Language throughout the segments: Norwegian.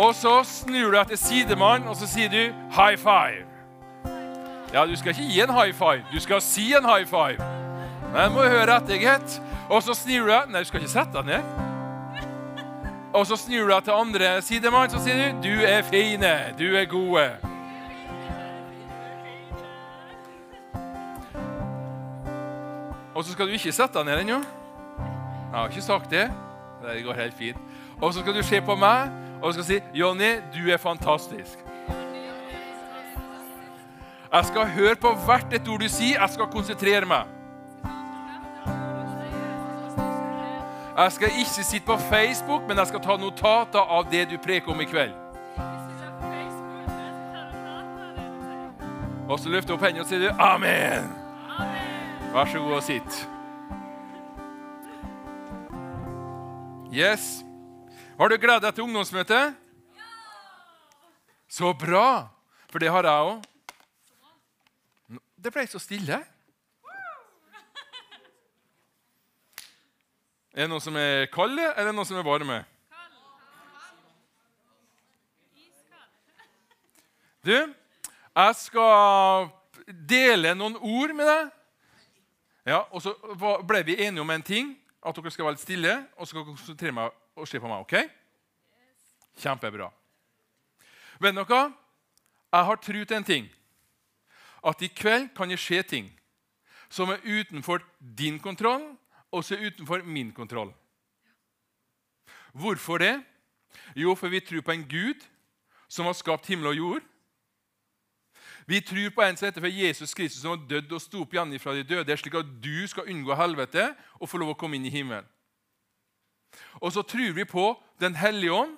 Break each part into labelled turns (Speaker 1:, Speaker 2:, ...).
Speaker 1: Og så snur du deg til sidemann, og så sier du high five. Ja, du skal ikke gi en high five, du skal si en high five. Men må høre etter, gitt. Og så snur du deg Nei, du skal ikke sette deg ned. Og så snur du deg til andre sidemann, så sier du du er fine, du er gode. Og så skal du ikke sette deg ned ennå. Jeg har ikke sagt det. Det går helt fint. Og så skal du se på meg og skal si 'Jonny, du er fantastisk'. Jeg skal høre på hvert et ord du sier. Jeg skal konsentrere meg. Jeg skal ikke sitte på Facebook, men jeg skal ta notater av det du preker om i kveld. Og så løfter du opp hendene og sier du, 'Amen'. Vær så god og sitt. Yes. Har du gleda deg til ungdomsmøtet? Så bra! For det har jeg òg. Det ble så stille. Er det noen som er kalde, eller er noen som er varme? Du, jeg skal dele noen ord med deg. Ja, og så ble vi enige om en ting. At dere skal være litt stille og så skal dere konsentrere meg og se meg. ok? Kjempebra. Vet dere, jeg har tro en ting. At i kveld kan det skje ting som er utenfor din kontroll, og som er utenfor min kontroll. Hvorfor det? Jo, for vi tror på en Gud som har skapt himmel og jord. Vi tror på en som heter for Jesus Kristus, som har dødd og sto opp igjen fra de døde, slik at du skal unngå helvete og få lov å komme inn i himmelen. Og så tror vi på Den hellige ånd,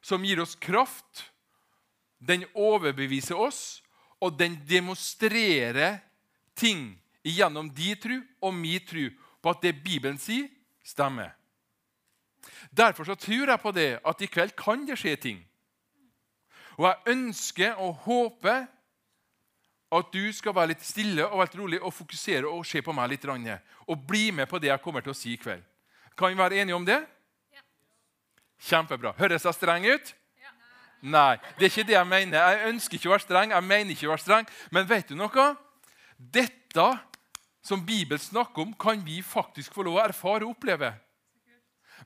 Speaker 1: som gir oss kraft. Den overbeviser oss, og den demonstrerer ting gjennom de tro og min tro på at det Bibelen sier, stemmer. Derfor så tror jeg på det at i kveld kan det skje ting. Og jeg ønsker og håper at du skal være litt stille og rolig og fokusere og se på meg litt. Og bli med på det jeg kommer til å si i kveld. Kan vi være enige om det? Ja. Kjempebra. Høres jeg streng ut? Ja. Nei, det er ikke det jeg mener. Jeg ønsker ikke å være streng. jeg mener ikke å være streng. Men vet du noe? Dette som Bibelen snakker om, kan vi faktisk få lov å erfare og oppleve.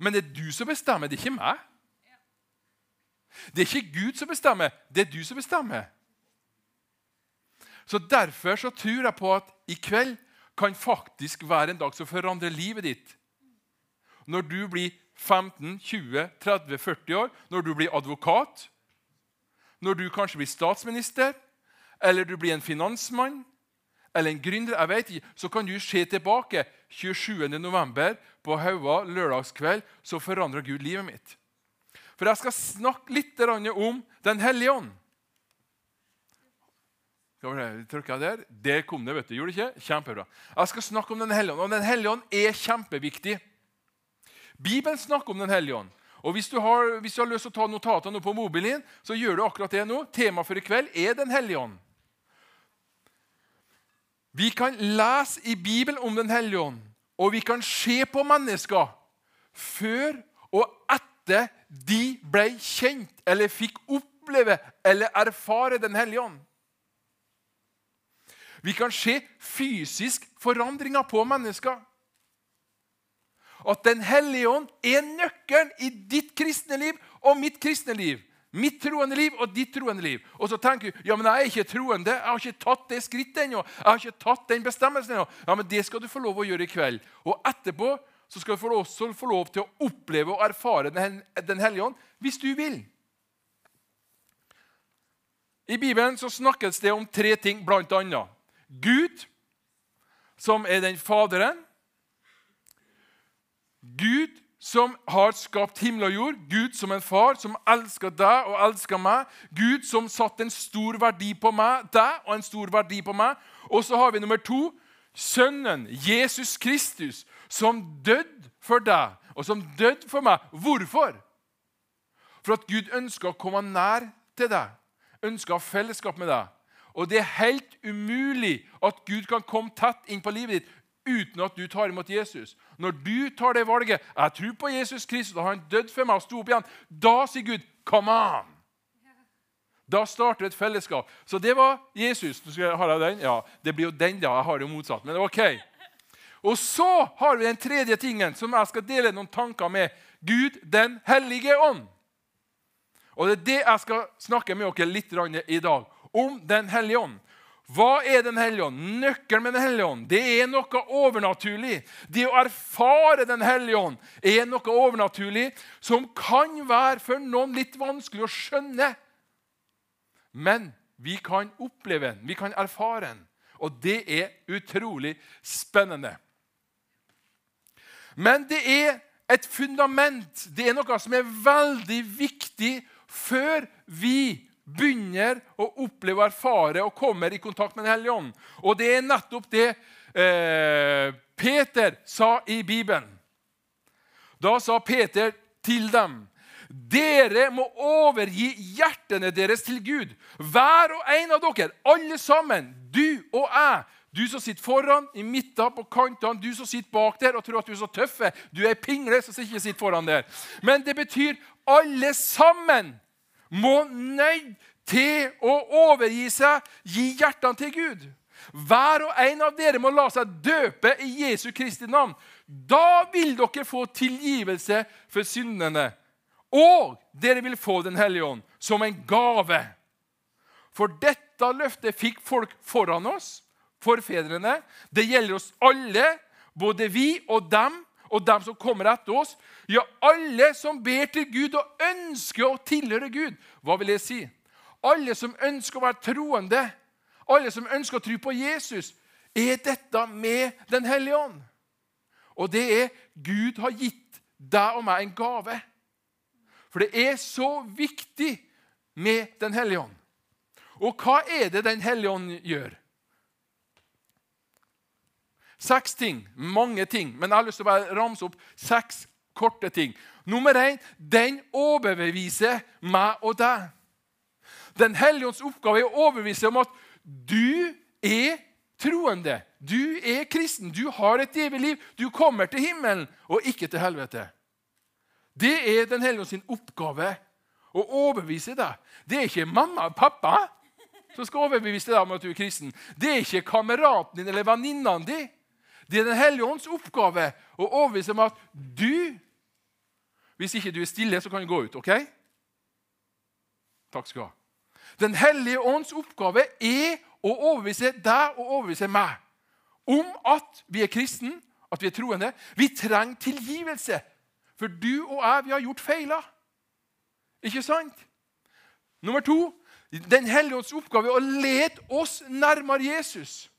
Speaker 1: Men det er du som bestemmer, det er ikke meg. Det er ikke Gud som bestemmer, det er du som bestemmer. Så Derfor så tror jeg på at i kveld kan faktisk være en dag som forandrer livet ditt. Når du blir 15, 20, 30, 40 år, når du blir advokat, når du kanskje blir statsminister, eller du blir en finansmann eller en gründer, jeg vet ikke, så kan du se tilbake 27.11. på Haua lørdagskveld, så forandrer Gud livet mitt. For jeg skal snakke litt om Den hellige ånd. Trykka der. Der kom det. vet du, gjorde det ikke? Kjempebra. Jeg skal snakke om Den hellige ånd. Og Den hellige ånd er kjempeviktig. Bibelen snakker om Den hellige ånd. Og hvis du, har, hvis du har lyst til å ta notatene på mobilen, så gjør du akkurat det nå. Temaet for i kveld er Den hellige ånd. Vi kan lese i Bibelen om Den hellige ånd, og vi kan se på mennesker før og etter de ble kjent eller fikk oppleve eller erfare Den hellige ånd. Vi kan se fysisk forandringer på mennesker. At Den hellige ånd er nøkkelen i ditt kristne liv og mitt kristne liv. Mitt troende liv og ditt troende liv. Og så tenker du ja, men jeg er ikke troende. Jeg har ikke tatt det skrittet ennå. Jeg har ikke tatt den bestemmelsen ennå. Ja, men det skal du få lov å gjøre i kveld. Og etterpå så skal du også få lov til å oppleve og erfare Den hellige ånd hvis du vil. I Bibelen så snakkes det om tre ting, annet. Gud, som er den Faderen. Gud, som har skapt himmel og jord. Gud som en far som elsker deg og elsker meg. Gud som satte en stor verdi på meg, deg og en stor verdi på meg. Og så har vi nummer to Sønnen, Jesus Kristus, som døde for deg og som døde for meg. Hvorfor? For at Gud ønsker å komme nær til deg, ønsker å ha fellesskap med deg. Og det er helt umulig at Gud kan komme tett inn på livet ditt uten at du tar imot Jesus. Når du tar det valget jeg tror på Jesus Kristus, og han døde for meg og sto opp igjen, da sier Gud 'come on'. Da starter et fellesskap. Så det var Jesus. Har jeg den? Ja, Det blir jo den, da. Jeg har det jo motsatt. Men ok. Og så har vi den tredje tingen som jeg skal dele noen tanker med. Gud den hellige ånd. Og Det er det jeg skal snakke med dere litt i dag. Om Den hellige ånd. Hva er Den hellige ånd? Nøkkelen med Den hellige ånd det er noe overnaturlig. Det å erfare Den hellige ånd er noe overnaturlig som kan være for noen litt vanskelig å skjønne. Men vi kan oppleve den, vi kan erfare den. Og det er utrolig spennende. Men det er et fundament. Det er noe som er veldig viktig før vi begynner å oppleve erfare og kommer i kontakt med Den hellige ånd. Og det er nettopp det eh, Peter sa i Bibelen. Da sa Peter til dem dere må overgi hjertene deres til Gud. Hver og en av dere, alle sammen, du og jeg. Du som sitter foran, i midten, på kantene, du som sitter bak der og tror at du er så tøffe. Du er pingle som ikke sitter foran der. Men det betyr alle sammen må nøyd til å overgi seg, gi hjertene til Gud. Hver og en av dere må la seg døpe i Jesu Kristi navn. Da vil dere få tilgivelse for syndene. Og dere vil få Den hellige ånd som en gave. For dette løftet fikk folk foran oss, forfedrene. Det gjelder oss alle, både vi og dem, og dem som kommer etter oss. Ja, alle som ber til Gud og ønsker å tilhøre Gud. Hva vil jeg si? Alle som ønsker å være troende, alle som ønsker å tro på Jesus, er dette med Den hellige ånd. Og det er Gud har gitt deg og meg en gave. For det er så viktig med Den hellige ånd. Og hva er det Den hellige ånd gjør? Seks ting. Mange ting. Men jeg har lyst til å bare ramse opp seks korte ting. Nummer én den overbeviser meg og deg. Den hellige ånds oppgave er å overbevise om at du er troende. Du er kristen. Du har et evig liv. Du kommer til himmelen og ikke til helvete. Det er Den hellige ånds oppgave å overbevise deg. Det er ikke mamma og pappa som skal overbevise deg om at du er kristen. Det er ikke kameraten din eller venninnene dine. Det er Den hellige ånds oppgave å overbevise om at du Hvis ikke du er stille, så kan du gå ut. ok? Takk skal du ha. Den hellige ånds oppgave er å overbevise deg og overbevise meg om at vi er kristen, at vi er troende. Vi trenger tilgivelse, for du og jeg vi har gjort feiler. Ikke sant? Nummer to Den hellige ånds oppgave er å lede oss nærmere Jesus.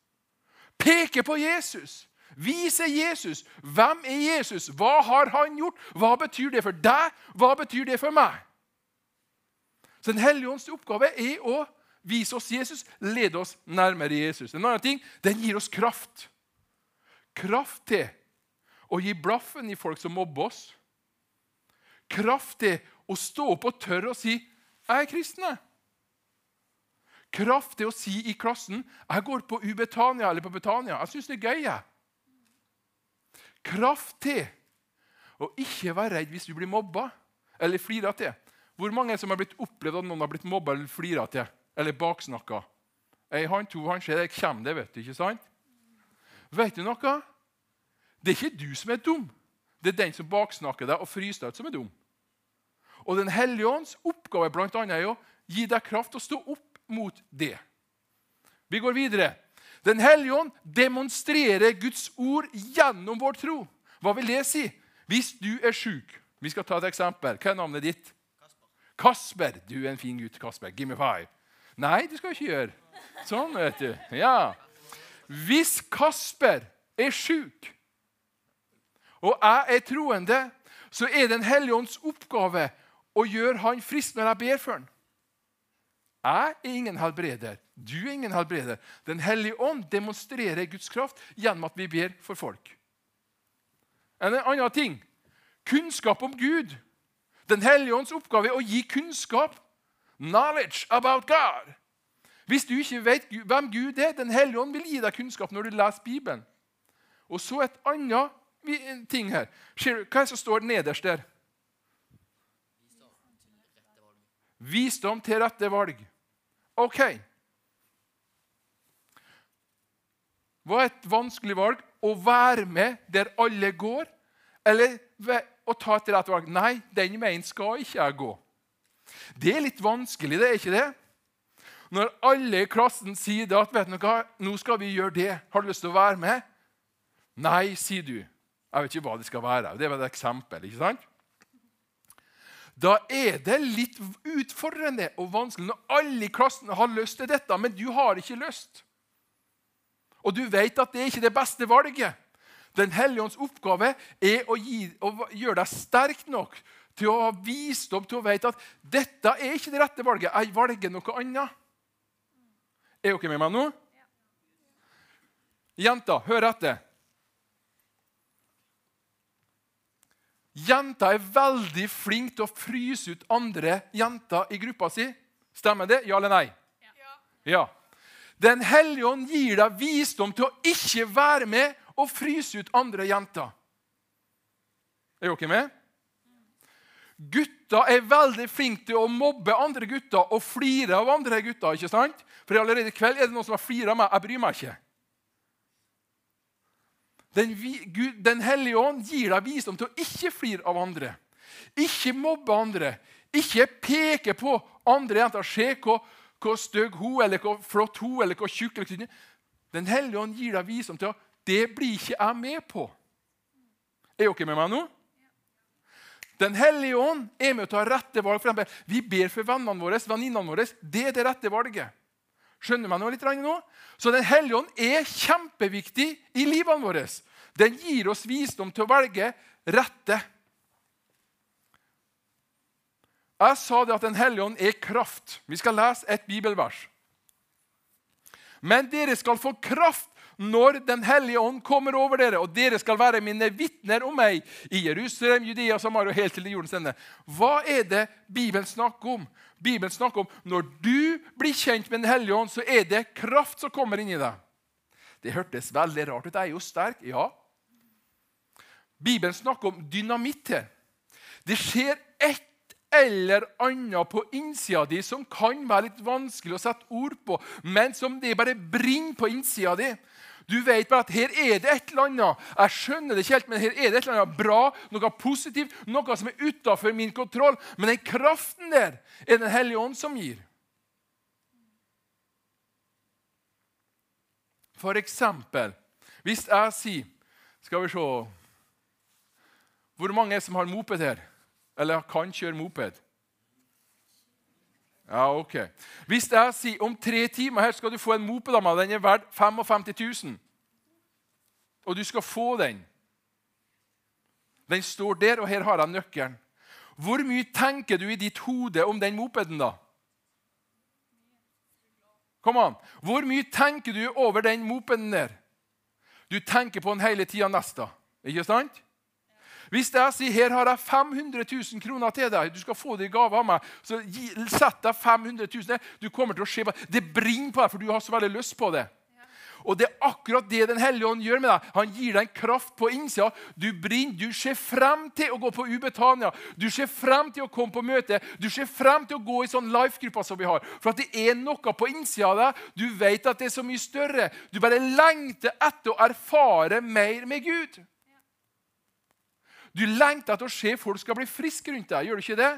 Speaker 1: Peke på Jesus. Vise Jesus. Hvem er Jesus? Hva har han gjort? Hva betyr det for deg? Hva betyr det for meg? Så Den hellige ånds oppgave er å vise oss Jesus, lede oss nærmere Jesus. En annen ting, Den gir oss kraft. Kraft til å gi blaffen i folk som mobber oss. Kraft til å stå opp og tørre å si 'Jeg er kristen'. Kraft til å si i klassen 'Jeg går på Ubetania eller på Betania'. Jeg syns det er gøy. jeg kraft til å ikke være redd hvis du blir mobba eller flira til. Hvor mange som har blitt opplevd at noen har blitt mobba eller flira til eller baksnakka? Ei hånd, to hånd, se, det kommer det, vet du. ikke sant? Vet du noe? Det er ikke du som er dum. Det er den som baksnakker deg og fryser deg ut, som er dum. Og Den hellige ånds oppgave blant annet, er å gi deg kraft å stå opp mot det. Vi går videre. Den hellige ånd demonstrerer Guds ord gjennom vår tro. Hva vil det si? Hvis du er sjuk Vi skal ta et eksempel. Hva er navnet ditt? Kasper. Kasper. Du er en fin gutt, Kasper. Give me five. Nei, det skal du ikke gjøre. Sånn, vet du. Ja. Hvis Kasper er sjuk, og jeg er troende, så er Den hellige ånds oppgave å gjøre han frisk når jeg ber for han. Jeg er ingen helbreder. Du er ingen helbreder. Den hellige ånd demonstrerer Guds kraft gjennom at vi ber for folk. En annen ting kunnskap om Gud. Den hellige ånds oppgave er å gi kunnskap. Knowledge about God. Hvis du ikke vet hvem Gud er, Den hellige ånd vil gi deg kunnskap når du leser Bibelen. Og så et annet ting her. Hva er det som står nederst der? Visdom til rette valg. OK. Hva er et vanskelig valg? Å være med der alle går? Eller å ta et rett valg? Nei, den veien skal ikke jeg gå. Det er litt vanskelig, det er ikke det? Når alle i klassen sier at vet du hva, nå skal vi gjøre det, har du lyst til å være med? Nei, sier du. Jeg vet ikke hva det skal være. Det var et eksempel. ikke sant? Da er det litt utfordrende og vanskelig når alle i klassen har lyst til dette, men du har ikke lyst. Og du vet at det er ikke det beste valget. Den hellige ånds oppgave er å, gi, å gjøre deg sterk nok til å ha visdom til å vite at dette er ikke det rette valget. Jeg velger noe annet. Er dere med meg nå? Jenter, hør etter. Jenter er veldig flinke til å fryse ut andre jenter i gruppa si. Stemmer det? Ja eller nei? Ja. ja. Den hellige ånd gir deg visdom til å ikke være med og fryse ut andre jenter. Er dere med? Gutter er veldig flinke til å mobbe andre gutter og flire av andre gutter. ikke sant? For allerede i kveld er det noen som har flira av meg. Jeg bryr meg ikke. Den, Gud, den hellige ånd gir deg visdom til å ikke flire av andre. Ikke mobbe andre. Ikke peke på andre jenter. Se hvor hvor stygg hun eller hvor flott hun eller hvor tjukk eller tynn Den hellige ånd gir deg visdom til at det blir ikke jeg med på. Er dere med meg nå? Den hellige ånd er med å ta rette valg. For eksempel, vi ber for vennene våre, venninnene våre. Det er det rette valget. Skjønner man noe litt nå? Så Den hellige ånd er kjempeviktig i livene våre. Den gir oss visdom til å velge rette. Jeg sa det at Den hellige ånd er kraft. Vi skal lese et bibelvers. Men dere skal få kraft når Den hellige ånd kommer over dere, og dere skal være mine vitner om meg i Jerusalem, Judea, Samaria og helt til jordens ende. Hva er det Bibelen snakker om? Bibelen snakker om når du blir kjent med Den hellige ånd, så er det kraft som kommer inn i deg. Det hørtes veldig rart ut. Jeg er jo sterk. Ja. Bibelen snakker om dynamitt her. Det skjer ett eller annet på innsida di som kan være litt vanskelig å sette ord på, men som det bare brenner på innsida di. Du vet bare at her er det et eller annet. Jeg skjønner det ikke helt, men her er det et eller annet bra, noe positivt, noe som er utafor min kontroll. Men den kraften der er Den hellige ånd som gir. For eksempel, hvis jeg sier Skal vi se Hvor mange er som har moped her? Eller kan kjøre moped? Ja, ok. Hvis jeg sier om tre timer her skal du få en moped av meg, den er verdt 55 000, og du skal få den Den står der, og her har jeg nøkkelen. Hvor mye tenker du i ditt hode om den mopeden, da? Kom an. Hvor mye tenker du over den mopeden der? Du tenker på den hele tida neste. Ikke sant? Hvis jeg sier her har jeg 500 000 kroner til deg, du skal få det i gave av meg, så sett deg 500 000 Du kommer til å se Det brenner på deg, for du har så veldig lyst på det. Og det er akkurat det Den hellige ånd gjør med deg. Han gir deg en kraft på innsida. Du brenner. Du ser frem til å gå på Ubetania. Du ser frem til å komme på møte. Du ser frem til å gå i sånn life-grupper som vi har. For at det er noe på innsida av deg. Du vet at det er så mye større. Du bare lengter etter å erfare mer med Gud. Du lengter etter å se folk skal bli friske rundt deg. Gjør du ikke det?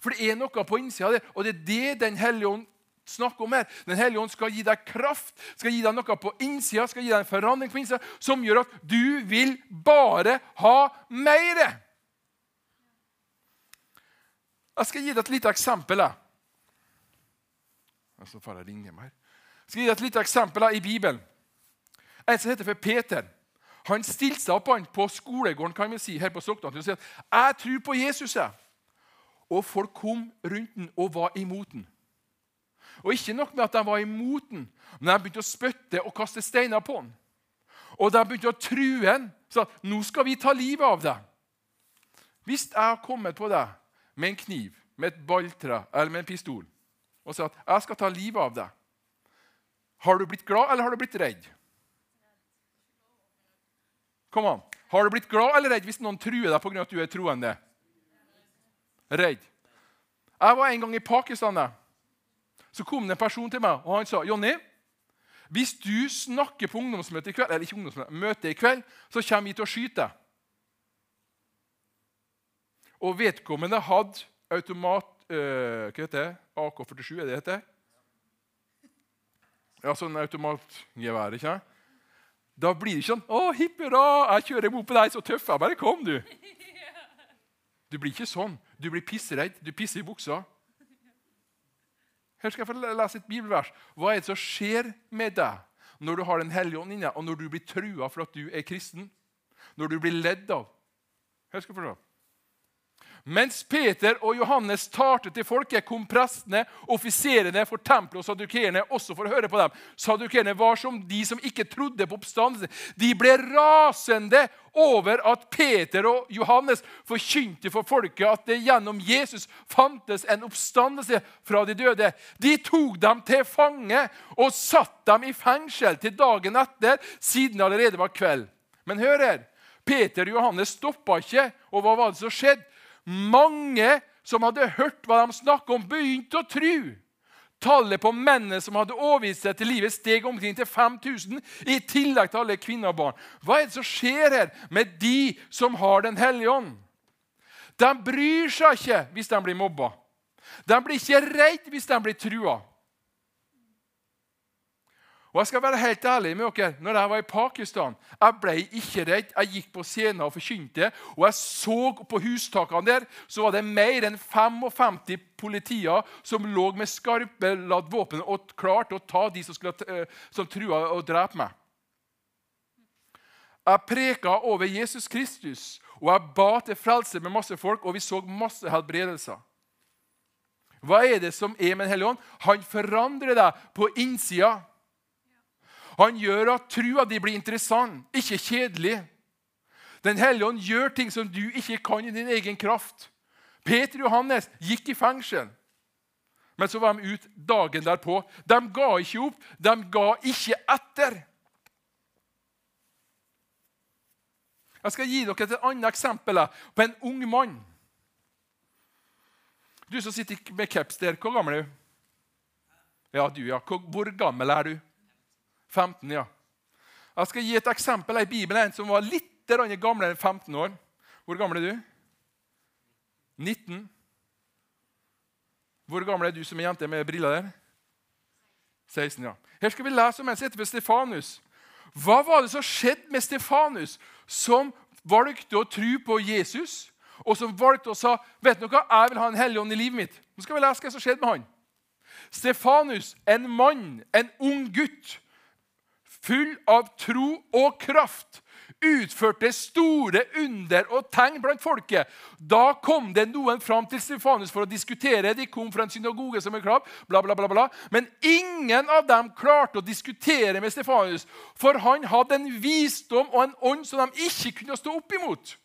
Speaker 1: For det er noe på innsida av det, og det er det Den hellige ånd snakker om her. Den hellige ånd skal gi deg kraft, skal gi deg noe på innsida, skal gi deg en forandring på innsida som gjør at du vil bare ha mer. Jeg skal gi deg et lite eksempel. Jeg. Så jeg ringe meg. Jeg skal gi deg et lite eksempel i Bibelen. En som heter for Peter. Han stilte seg opp på skolegården kan vi si, her på Stokkan og sa at 'Jeg tror på Jesus'. Jeg. Og folk kom rundt den og var imot den. Og Ikke nok med at de var imot den, men de begynte å spytte og kaste steiner på den. Og de begynte å true den. Sa 'nå skal vi ta livet av deg'. Hvis jeg har kommet på deg med en kniv, med et balltre eller med en pistol og sagt at 'jeg skal ta livet av deg', har du blitt glad eller har du blitt redd? Kom an. Har du blitt glad eller redd hvis noen truer deg pga. at du er troende? Redd. Jeg var en gang i Pakistan. der. Så kom det en person til meg og han sa Jonny, hvis du snakker på ungdomsmøtet i kveld, eller ikke ungdomsmøte, møte i kveld, så kommer vi til å skyte. deg. Og vedkommende hadde automat øh, Hva heter det? AK-47, er det det heter? Ja, sånn automatgevær. ikke sant? Da blir det ikke sånn 'Å, hipp hurra, jeg kjører mot på deg, så tøff jeg bare kom', du. Du blir ikke sånn. Du blir pissredd. Du pisser i buksa. Her skal jeg få lese et bibelvers. Hva er det som skjer med deg når du har Den hellige ånd inne, og når du blir trua for at du er kristen? Når du blir ledd av? Her skal jeg få se. Mens Peter og Johannes talte til folket, kom prestene, offiserene for tempelet og sadukerene også for å høre på dem. Sadukerene var som de som ikke trodde på oppstandelse. De ble rasende over at Peter og Johannes forkynte for folket at det gjennom Jesus fantes en oppstandelse fra de døde. De tok dem til fange og satt dem i fengsel til dagen etter, siden det allerede var kveld. Men hør her. Peter og Johannes stoppa ikke, og hva var det som skjedde? Mange som hadde hørt hva de snakket om, begynte å tro. Tallet på mennene som hadde overgitt seg til livet, steg omkring til 5000, i tillegg til alle kvinner og barn. Hva er det som skjer her med de som har Den hellige ånd? De bryr seg ikke hvis de blir mobba. De blir ikke redd hvis de blir trua. Og jeg skal være helt ærlig med dere, når jeg var i Pakistan, jeg ble ikke redd. Jeg gikk på scenen og forkynte, og jeg så på hustakene der så var det mer enn 55 politier som lå med skarpe ladd våpen og klarte å ta de som, skulle, eh, som trua å drepe meg. Jeg preka over Jesus Kristus, og jeg ba til frelse med masse folk, og vi så masse helbredelser. Hva er det som er med Den hellige ånd? Han forandrer deg på innsida. Han gjør at trua di blir interessant, ikke kjedelig. Den hellige ånd gjør ting som du ikke kan i din egen kraft. Peter og Johannes gikk i fengsel, men så var de ute dagen derpå. De ga ikke opp, de ga ikke etter. Jeg skal gi dere et annet eksempel på en ung mann. Du som sitter med caps der, hvor gammel er du? Ja, du, ja. Hvor gammel er du? 15, ja. Jeg skal gi et eksempel i Bibelen. En som var litt gamlere enn 15 år. Hvor gammel er du? 19. Hvor gammel er du som er jente med briller der? 16, ja. Her skal vi lese om en som heter Stefanus. Hva var det som skjedde med Stefanus, som valgte å tro på Jesus, og som valgte å sa vet du hva, jeg vil ha en hellig ånd i livet mitt? Nå skal vi lese hva som skjedde med han. Stefanus, en mann, en ung gutt, full av tro og kraft, utførte store under og tegn blant folket. Da kom det noen fram til Stefanus for å diskutere. De kom fra en synagoge som er klar, bla, bla, bla, bla. Men ingen av dem klarte å diskutere med Stefanus, for han hadde en visdom og en ånd som de ikke kunne stå opp imot.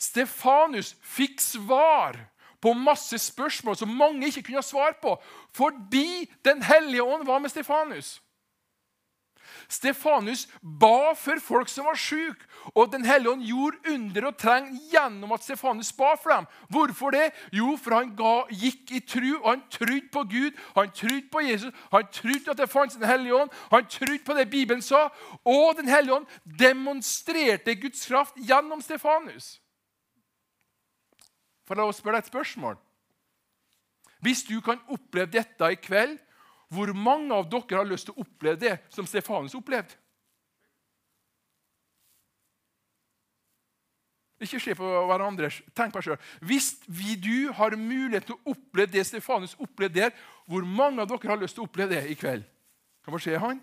Speaker 1: Stefanus fikk svar på masse spørsmål som mange ikke kunne ha svar på, fordi Den hellige ånd var med Stefanus. Stefanus ba for folk som var syke, og Den hellige ånd gjorde under og treng gjennom at Stefanus ba for dem. Hvorfor det? Jo, for han ga, gikk i tru, og han trodde på Gud, han trodde på Jesus, han trodde at det fantes Den hellige ånd, han trodde på det Bibelen sa, og Den hellige ånd demonstrerte Guds kraft gjennom Stefanus. For La oss spørre deg et spørsmål. Hvis du kan oppleve dette i kveld, hvor mange av dere har lyst til å oppleve det som Stefanus opplevde? Ikke se på hverandre. Tenk på deg sjøl. Hvis vi, du har mulighet til å oppleve det Stefanus opplevde der, hvor mange av dere har lyst til å oppleve det i kveld? Hva skjer han?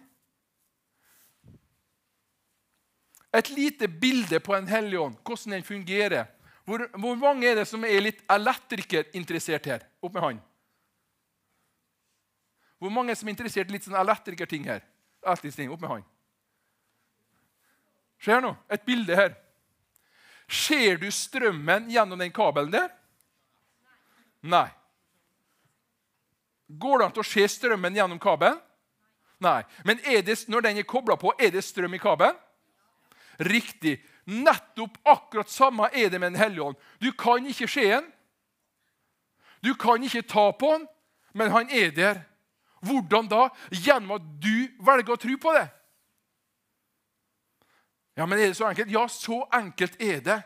Speaker 1: Et lite bilde på en hellig ånd, hvordan den fungerer. Hvor, hvor, mange er det som er litt elektrikerinteressert her? Opp med hånd. Hvor mange som er interessert i litt sånn elektrikerting her? Ting, opp med hånd. Ser nå, et bilde her. Ser du strømmen gjennom den kabelen der? Nei. Går det an å se strømmen gjennom kabelen? Nei. Men det, når den er kobla på, er det strøm i kabelen? riktig. Nettopp akkurat samme er det med Den hellige ånd. Du kan ikke se den. Du kan ikke ta på den, men han er der. Hvordan da? Gjennom at du velger å tro på det. Ja, men er det så enkelt? Ja, så enkelt er det.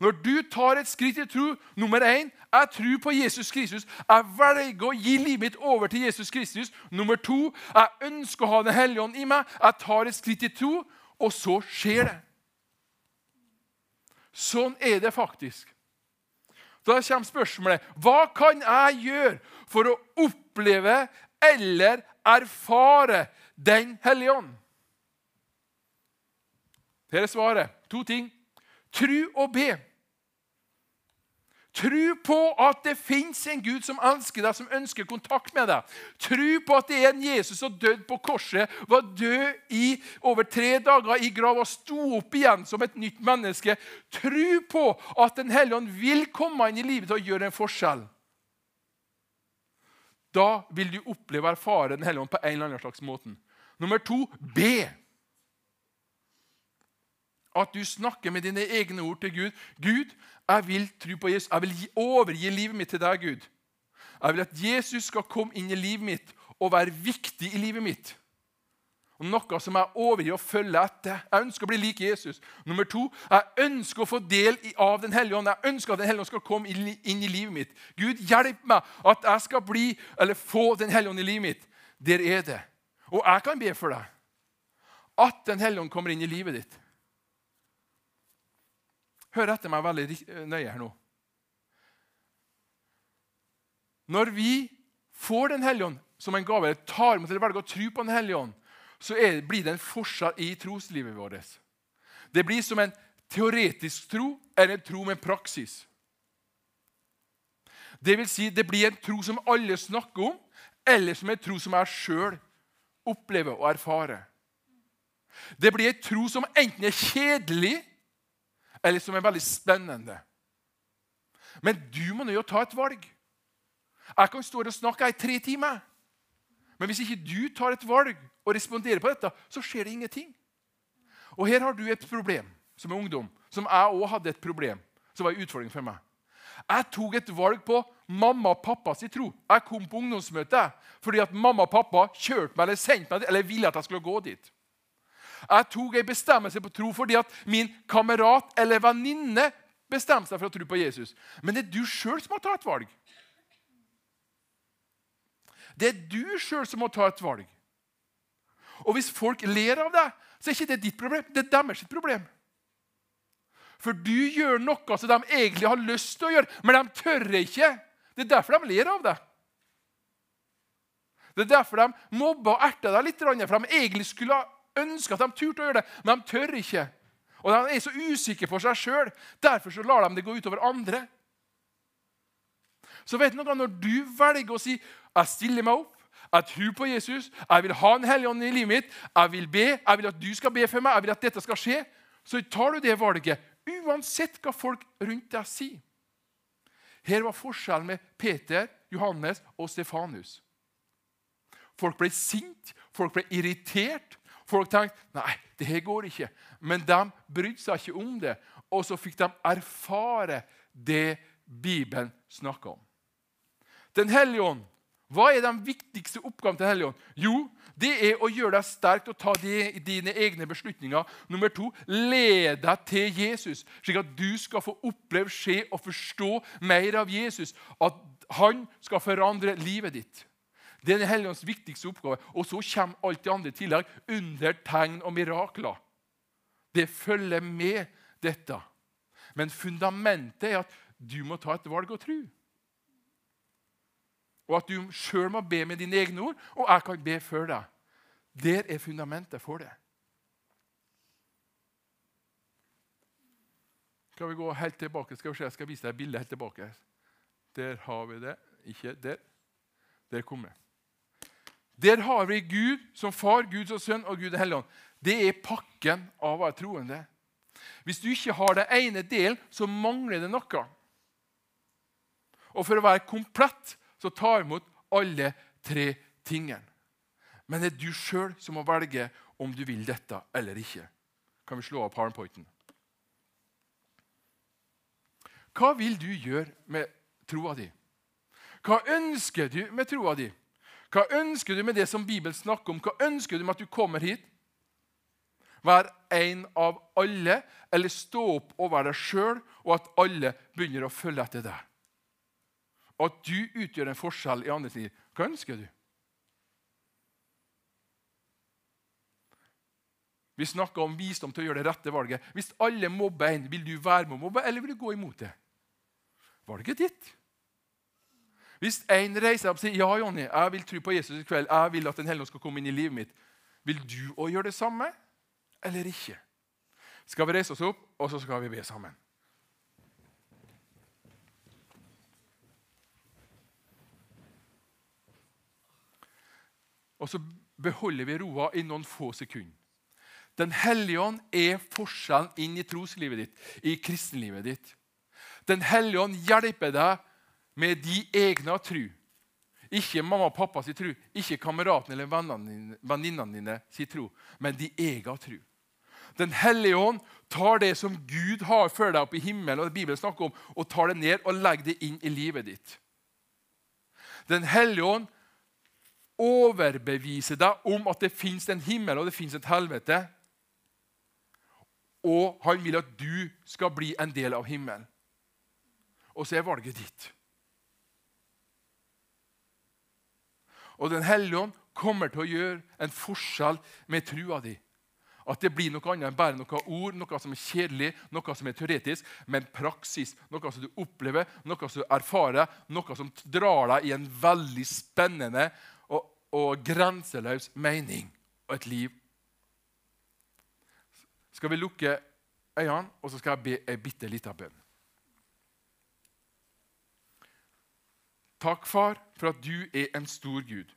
Speaker 1: Når du tar et skritt i tro Nummer én jeg tror på Jesus Kristus. Jeg velger å gi livet mitt over til Jesus Kristus. Nummer to jeg ønsker å ha Den hellige ånd i meg. Jeg tar et skritt i tro, og så skjer det. Sånn er det faktisk. Da kommer spørsmålet hva kan jeg gjøre for å oppleve eller erfare Den hellige ånd? Her er svaret. To ting. Tru og be. Tru på at det fins en Gud som elsker deg, som ønsker kontakt med deg. Tru på at det er en Jesus som døde på korset, var død i over tre dager i grav og sto opp igjen som et nytt menneske. Tru på at Den hellige ånd vil komme inn i livet å gjøre en forskjell. Da vil du oppleve og erfare Den hellige ånd på en eller annen slags måte. Nummer to be at du snakker med dine egne ord til Gud. Gud, jeg vil tro på Jesus. Jeg vil overgi livet mitt til deg, Gud. Jeg vil at Jesus skal komme inn i livet mitt og være viktig i livet mitt. Og Noe som jeg overgir og følger etter. Jeg ønsker å bli lik Jesus. Nummer to, jeg ønsker å få del av Den hellige ånd. Jeg ønsker at Den hellige ånd skal komme inn i livet mitt. Gud, hjelp meg at jeg skal bli, eller få Den hellige ånd i livet mitt. Der er det. Og jeg kan be for deg at Den hellige ånd kommer inn i livet ditt. Hør etter meg veldig nøye her nå. Når vi får Den hellige ånd som en gave, eller tar imot eller velger å tro på Den hellige ånd, så er, blir det en forskjell i troslivet vårt. Det blir som en teoretisk tro eller en tro med praksis. Det vil si, det blir en tro som alle snakker om, eller som en tro som jeg sjøl opplever og erfarer. Det blir en tro som enten er kjedelig eller som er veldig spennende. Men du må jo ta et valg. Jeg kan stå her og snakke i tre timer. Men hvis ikke du tar et valg og responderer på dette, så skjer det ingenting. Og her har du et problem som er ungdom, som jeg òg hadde et problem. som var en utfordring for meg. Jeg tok et valg på mamma og pappas tro. Jeg kom på ungdomsmøte fordi at mamma og pappa kjørte meg eller sendte meg eller ville at jeg skulle gå dit. Jeg tok en bestemmelse på tro fordi at min kamerat eller venninne bestemte seg for å tro på Jesus. Men det er du sjøl som må ta et valg. Det er du sjøl som må ta et valg. Og hvis folk ler av deg, så er ikke det ditt problem. Det er deres problem. For du gjør noe som de egentlig har lyst til å gjøre, men de tør ikke. Det er derfor de ler av deg. Det er derfor de mobber og erter deg litt, for de egentlig skulle ønsker at de turte å gjøre det, men de tør ikke. Og De er så usikre på seg sjøl. Derfor så lar de det gå utover andre. Så vet du noe, Når du velger å si 'Jeg stiller meg opp, jeg tror på Jesus, jeg vil ha en hellig ånd i livet mitt', 'jeg vil be, jeg vil at du skal be for meg', 'jeg vil at dette skal skje', så tar du det valget uansett hva folk rundt deg sier. Her var forskjellen med Peter, Johannes og Stefanus. Folk ble sinte, folk ble irritert, Folk tenkte nei, det her går ikke. Men de brydde seg ikke om det. Og så fikk de erfare det Bibelen snakker om. Den hellige ånd. Hva er den viktigste oppgaven til Den hellige ånd? Jo, det er å gjøre deg sterk og ta dine egne beslutninger. Nummer to, led deg til Jesus, slik at du skal få oppleve, se og forstå mer av Jesus. At han skal forandre livet ditt. Det er Den hellige ånds viktigste oppgave. Og så kommer alt det andre i tillegg. Under, tegn og mirakler. Det følger med dette. Men fundamentet er at du må ta et valg og tro. Og at du sjøl må be med dine egne ord, og jeg kan be før deg. Der er fundamentet for det. Skal vi gå helt tilbake? Skal vi se, jeg skal vise deg et bilde helt tilbake. Der har vi det. Ikke der. Der kommer det. Der har vi Gud som far, Gud som sønn og Gud hellig ånd. Det er pakken av å være troende. Hvis du ikke har den ene delen, så mangler det noe. Og for å være komplett så ta imot alle tre tingene. Men det er du sjøl som må velge om du vil dette eller ikke. Kan vi slå av powerpointen? Hva vil du gjøre med troa di? Hva ønsker du med troa di? Hva ønsker du med det som Bibelen snakker om? Hva ønsker du med at du kommer hit? Vær en av alle, eller stå opp og være deg sjøl, og at alle begynner å følge etter deg. Og at du utgjør en forskjell i andres liv. Hva ønsker du? Vi snakker om visdom til å gjøre det rette valget. Hvis alle mobber en, vil du være med å mobbe, eller vil du gå imot det? Valget ditt. Hvis en reiser opp og sier ja, Jonny, jeg vil tro på Jesus i kveld, jeg vil at Den hellige skal komme inn i livet mitt, vil du òg gjøre det samme, eller ikke? Skal vi reise oss opp, og så skal vi be sammen. Og så beholder vi roa i noen få sekunder. Den hellige ånd er forskjellen inn i troslivet ditt, i kristenlivet ditt. Den hellige ånd hjelper deg med de egne tru. Ikke mamma og pappa sin tru, ikke kameraten eller venninnene dine sin tro, men de egen tru. Den hellige ånd tar det som Gud har for deg oppe i himmelen, og det Bibelen snakker om, og tar det ned og legger det inn i livet ditt. Den hellige ånd overbeviser deg om at det fins en himmel og det fins et helvete og han vil at du skal bli en del av himmelen. Og så er valget ditt. Og Den hellige ånd kommer til å gjøre en forskjell med trua di. At det blir noe annet enn bare noe ord, noe som er kjedelig, noe som er teoretisk, men praksis. Noe som du opplever, noe som du erfarer, noe som drar deg i en veldig spennende og, og grenseløs mening og et liv skal vi lukke øynene, og så skal jeg be ei bitte lita bønn. Takk, far, for at du er en stor Gud.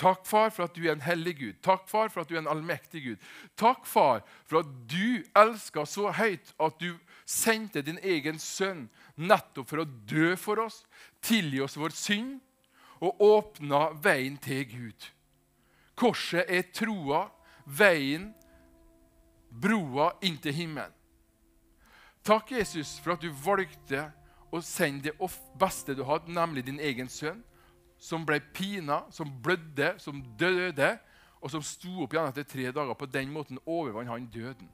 Speaker 1: Takk, far, for at du er en hellig Gud. Takk, far, for at du er en allmektig Gud. Takk, far, for at du elsker så høyt at du sendte din egen sønn nettopp for å dø for oss, tilgi oss vår synd og åpna veien til Gud. Korset er troa, veien broa inn til himmelen. Takk, Jesus, for at du valgte å sende det beste du hadde, nemlig din egen sønn, som ble pina, som blødde, som døde, og som sto opp igjen etter tre dager. På den måten overvant han døden.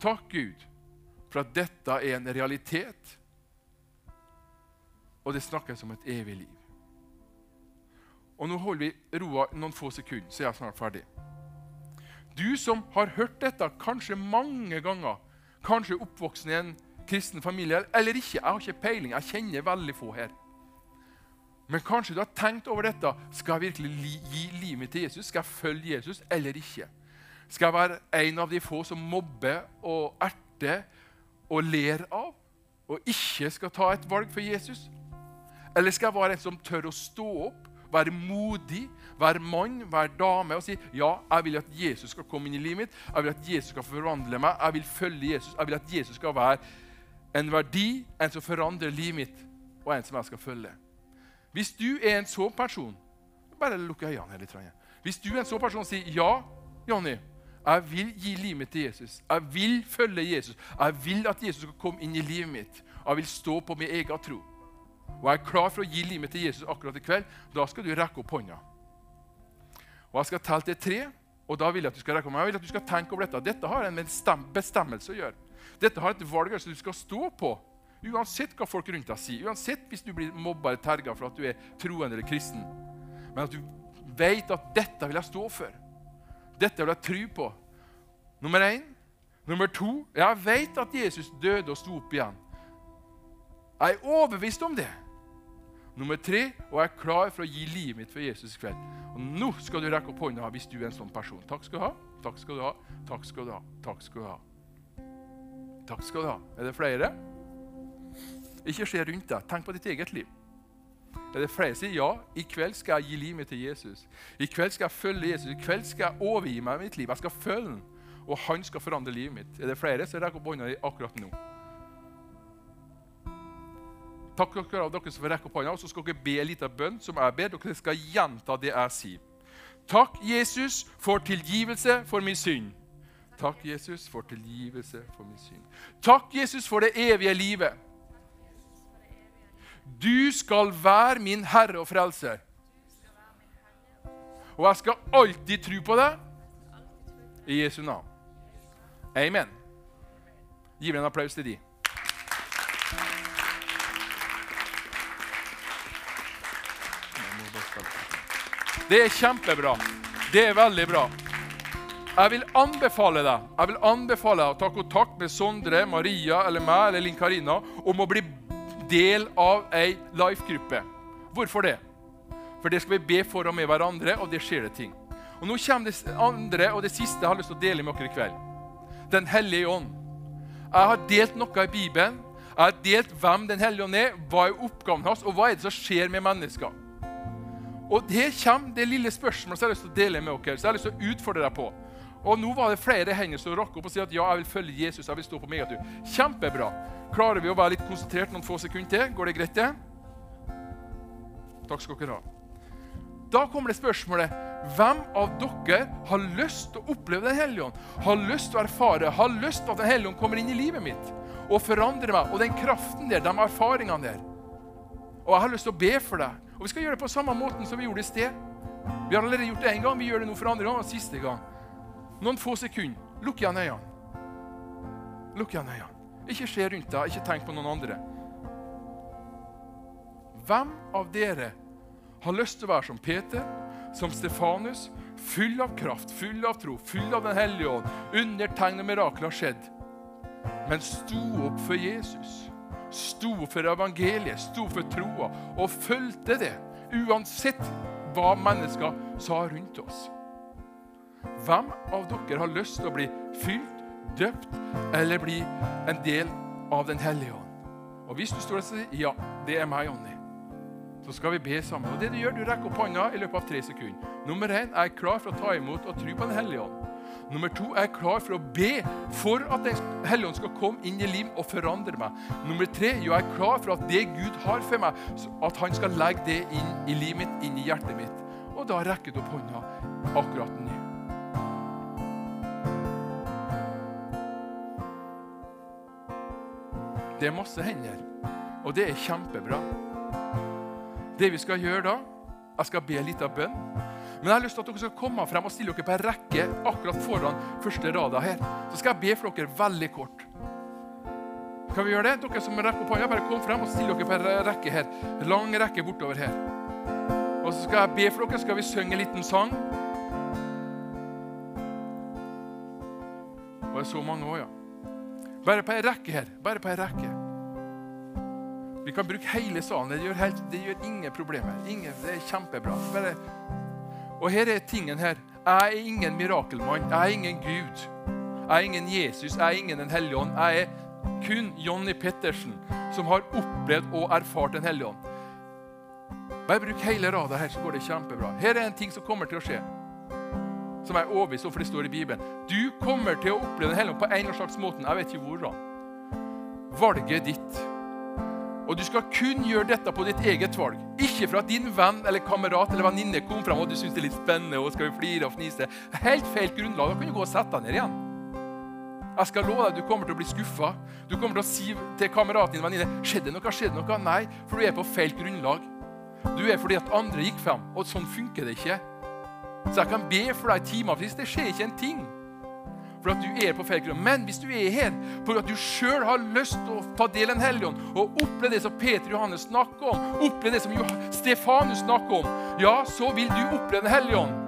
Speaker 1: Takk, Gud, for at dette er en realitet, og det snakkes om et evig liv. Og Nå holder vi roa noen få sekunder, så er jeg snart ferdig. Du som har hørt dette kanskje mange ganger, kanskje oppvoksen i en kristen familie, eller ikke. Jeg har ikke peiling. Jeg kjenner veldig få her. Men kanskje du har tenkt over dette. Skal jeg virkelig gi livet mitt til Jesus? Skal jeg følge Jesus eller ikke? Skal jeg være en av de få som mobber og erter og ler av, og ikke skal ta et valg for Jesus? Eller skal jeg være en som tør å stå opp være modig, være mann, være dame og si ja, jeg vil at Jesus skal komme inn i livet mitt. Jeg vil at Jesus skal forvandle meg. Jeg vil følge Jesus. Jeg vil at Jesus skal være en verdi, en som forandrer livet mitt, og en som jeg skal følge. Hvis du er en sånn person Bare lukk øynene litt. Hvis du er en sånn person og sier ja, Jonny, jeg vil gi livet mitt til Jesus. Jeg vil følge Jesus. Jeg vil at Jesus skal komme inn i livet mitt. Jeg vil stå på min egen tro og jeg er klar for å gi livet mitt til Jesus akkurat i kveld, da skal du rekke opp hånda. Og Jeg skal telle til tre, og da vil jeg at du skal rekke opp Jeg vil at du skal tenke over dette. Dette har en bestemmelse å gjøre. Dette har et valg som du skal stå på. Uansett hva folk rundt deg sier, uansett hvis du blir mobba eller terga for at du er troende eller kristen. Men at du vet at dette vil jeg stå for. Dette vil jeg tro på. Nummer én. Nummer to. Jeg vet at Jesus døde og sto opp igjen. Jeg er overbevist om det. Nummer tre og jeg er klar for å gi livet mitt for Jesus i kveld. Og Nå skal du rekke opp hånda hvis du er en sånn person. Takk skal du ha. Takk skal du ha. Takk skal du ha. Takk skal du ha. Takk skal du ha. Er det flere? Ikke se rundt deg. Tenk på ditt eget liv. Er det flere som sier ja, i kveld skal jeg gi livet mitt til Jesus. I kveld skal jeg følge Jesus. I kveld skal jeg overgi meg mitt liv. Jeg skal følge ham, og han skal forandre livet mitt. Er det flere så rekker opp hånda akkurat nå? Takk dere av dere som får rekke opp hånda, og så skal dere be en liten bønn som jeg ber. Dere skal gjenta det jeg sier. Takk, Jesus, for tilgivelse for min synd. Takk, Jesus, for tilgivelse for min synd. Takk, Jesus, for det evige livet. Du skal være min Herre og Frelser. Og jeg skal alltid tro på deg i Jesu navn. Amen. Gi meg en applaus til de. Det er kjempebra. Det er veldig bra. Jeg vil anbefale deg jeg vil anbefale deg å ta kontakt med Sondre, Maria eller meg eller Linn Karina om å bli del av ei life-gruppe. Hvorfor det? For det skal vi be for og med hverandre, og det skjer det ting. Og Nå kommer det andre og det siste jeg har lyst til å dele med dere i kveld. Den hellige ånd. Jeg har delt noe i Bibelen. Jeg har delt hvem Den hellige ånd er, hva er oppgaven hans, og hva er det som skjer med mennesker. Og det kommer det lille spørsmålet som jeg har lyst til å dele med dere. så jeg har lyst til å utfordre deg på. Og Nå var det flere hender som rakk opp og sier at ja, jeg vil følge Jesus. jeg vil stå på meg, du. Kjempebra. Klarer vi å være litt konsentrert noen få sekunder til? Går det greit, det? Takk skal dere ha. Da kommer det spørsmålet hvem av dere har lyst til å oppleve Den hellige ånd? Har lyst til å erfare, har lyst til at Den hellige ånd kommer inn i livet mitt og forandrer meg? Og den kraften der, de erfaringene der. Og jeg har lyst til å be for deg. Og vi skal gjøre det på samme måten som vi gjorde i sted. Vi har allerede gjort det én gang, vi gjør det nå for andre gang og siste gang. Noen få sekunder. Lukk igjen øynene. Lukk igjen øynene. Ikke se rundt deg, ikke tenk på noen andre. Hvem av dere har lyst til å være som Peter, som Stefanus, full av kraft, full av tro, full av Den hellige ånd, under tegn og mirakler har skjedd, men sto opp for Jesus? Sto for evangeliet, sto for troa og fulgte det, uansett hva mennesker sa rundt oss. Hvem av dere har lyst til å bli fylt, døpt eller bli en del av Den hellige ånd? Og Hvis du står og sier ja, det er meg, Jonny, så skal vi be sammen. Og det Du gjør, du rekker opp hånda i løpet av tre sekunder. Nummer én er jeg klar for å ta imot og tro på Den hellige ånd. Nummer to er jeg klar for å be for at Den hellige ånd skal komme inn i liv og forandre meg. Nummer tre jo, jeg er klar for at det Gud har for meg, at han skal legge det inn i livet mitt, inn i hjertet mitt. Og da rekker du opp hånda akkurat nå. Det er masse hender, og det er kjempebra. Det vi skal gjøre da Jeg skal be litt av bønn. Men jeg har lyst til at dere skal komme frem og stille dere på en rekke akkurat foran første rada her. Så skal jeg be for dere veldig kort. Kan vi gjøre det? Dere som rekker opp hånda, bare kom frem og still dere på en rekke her. Lang rekke bortover her. Og så skal jeg be for dere, skal vi synge en liten sang. Og det er så mange òg, ja. Bare på ei rekke her. Bare på ei rekke. Vi kan bruke hele salen. Det gjør, helt, det gjør ingen problemer. Ingen, det er kjempebra. Bare. Og her er tingen her. Jeg er ingen mirakelmann. Jeg er ingen Gud. Jeg er ingen Jesus. Jeg er ingen Den hellige ånd. Jeg er kun Jonny Pettersen, som har opplevd og erfart Den hellige ånd. Bare bruk hele rada her, så går det kjempebra. Her er en ting som kommer til å skje som jeg er overbevist om, for det står i Bibelen. Du kommer til å oppleve Den hellige på en eller slags måte. Jeg vet ikke hvordan. Valget ditt. Og du skal kun gjøre dette på ditt eget valg. Ikke for at din venn eller kamerat eller venninne kom fram og du syns det er litt spennende og skal vi flire og fnise. Helt feil grunnlag. Da kan du gå og sette deg ned igjen. Jeg skal love deg, Du kommer til å bli skuffa. Du kommer til å si til kameraten din venninne skjedde noe, skjedde noe. Nei, for du er på feil grunnlag. Du er fordi at andre gikk frem, og sånn funker det ikke. Så jeg kan be for deg timevis. Det skjer ikke en ting. For at du er på feil grunn. Men hvis du er her for at du sjøl har lyst til å ta del i Den hellige ånd og oppleve det som Peter og Johannes snakker om, oppleve det som Stefanus snakker om, ja, så vil du oppleve Den hellige ånd.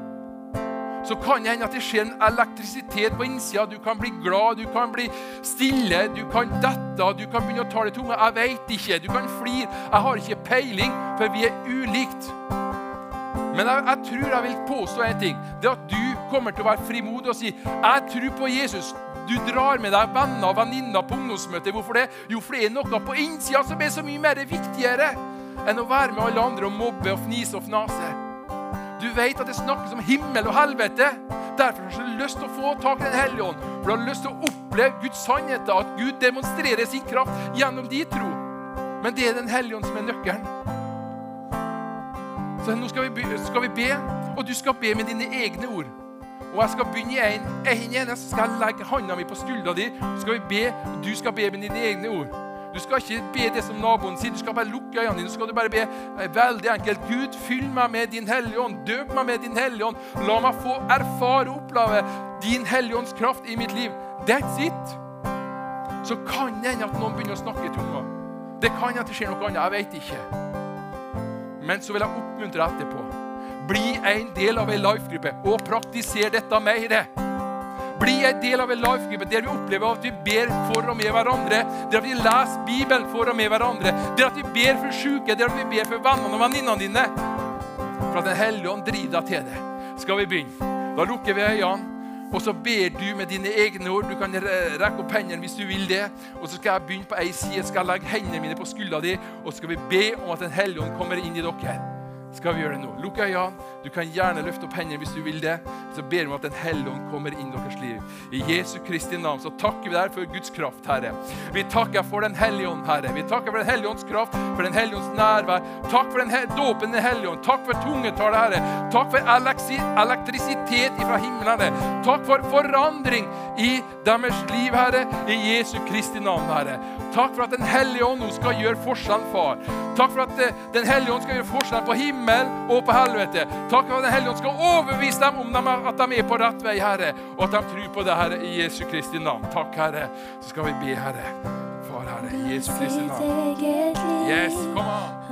Speaker 1: Så kan det hende at det skjer en elektrisitet på innsida. Du kan bli glad, du kan bli stille, du kan dette, du kan begynne å ta det tunga. Jeg veit ikke. Du kan flire. Jeg har ikke peiling, for vi er ulikt. Men jeg, jeg, tror jeg vil påstå en ting. Det at du kommer til å være frimodig og si 'Jeg tror på Jesus'. Du drar med deg venner og venninner på ungdomsmøtet. Hvorfor det? Jo, for det er noe på innsida som er så mye mer viktigere enn å være med alle andre og mobbe og fnise og fnase. Du vet at det snakkes om himmel og helvete. Derfor har du lyst til å få tak i Den hellige ånd. For du har lyst til å oppleve Guds sannheter, at Gud demonstrerer sin kraft gjennom din tro. Men det er Den hellige ånd som er nøkkelen. Så nå skal vi, be, skal vi be, og du skal be med dine egne ord. Og jeg skal begynne i en, en eneste, så skal jeg legge hånda mi på skuldra di. Så skal vi be, og du skal be med dine egne ord. Du skal ikke be det som naboen sier, du skal bare lukke øynene dine. Så skal du bare be eh, veldig enkelt. Gud, fyll meg med din hellige ånd. Døp meg med din hellige ånd. La meg få erfare og oppleve din hellige ånds kraft i mitt liv. That's it. Så kan det hende at noen begynner å snakke i tunga. Det kan at det skjer noe annet. Jeg vet ikke. Men så vil jeg oppmuntre etterpå. Bli en del av ei life-gruppe og praktiser dette mer. Bli en del av en life-gruppe der vi opplever at vi ber for og med hverandre. Der vi leser Bibelen for og med hverandre. Der vi ber for syke, der vi ber for vennene og venninnene dine. For at Den hellige ånd driver deg til det. Skal vi begynne? Da lukker vi øynene. Og så ber du med dine egne ord. Du kan rekke opp hendene hvis du vil det. Og så skal jeg begynne på ei side, skal jeg legge hendene mine på skuldra di, og så skal vi be om at Den hellige ånd kommer inn i dere skal vi gjøre det nå. Lukk øynene. Du kan gjerne løfte opp hendene hvis du vil det. Så ber vi om at Den hellige ånd kommer inn i deres liv. I Jesu Kristi navn så takker vi deg for Guds kraft, Herre. Vi takker for Den hellige ånd, Herre. Vi takker for Den hellige ånds kraft, for Den hellige ånds nærvær. Takk for den dåpen Den hellige ånd. Takk for tungetale, Herre. Takk for elektrisitet fra himlene. Takk for forandring i deres liv, Herre. I Jesu Kristi navn, Herre. Takk for at Den hellige ånd nå skal gjøre forskjell, far. Takk for at eh, Den hellige ånd skal gjøre forskjell på himmel og på helvete. Takk for at Den hellige ånd skal overbevise dem om at de er på rett vei, Herre, og at de tror på det, Herre, i Jesu Kristi navn. Takk, Herre. Så skal vi be, Herre. Far, Herre, i Jesu Kristi navn. Yes, kom an.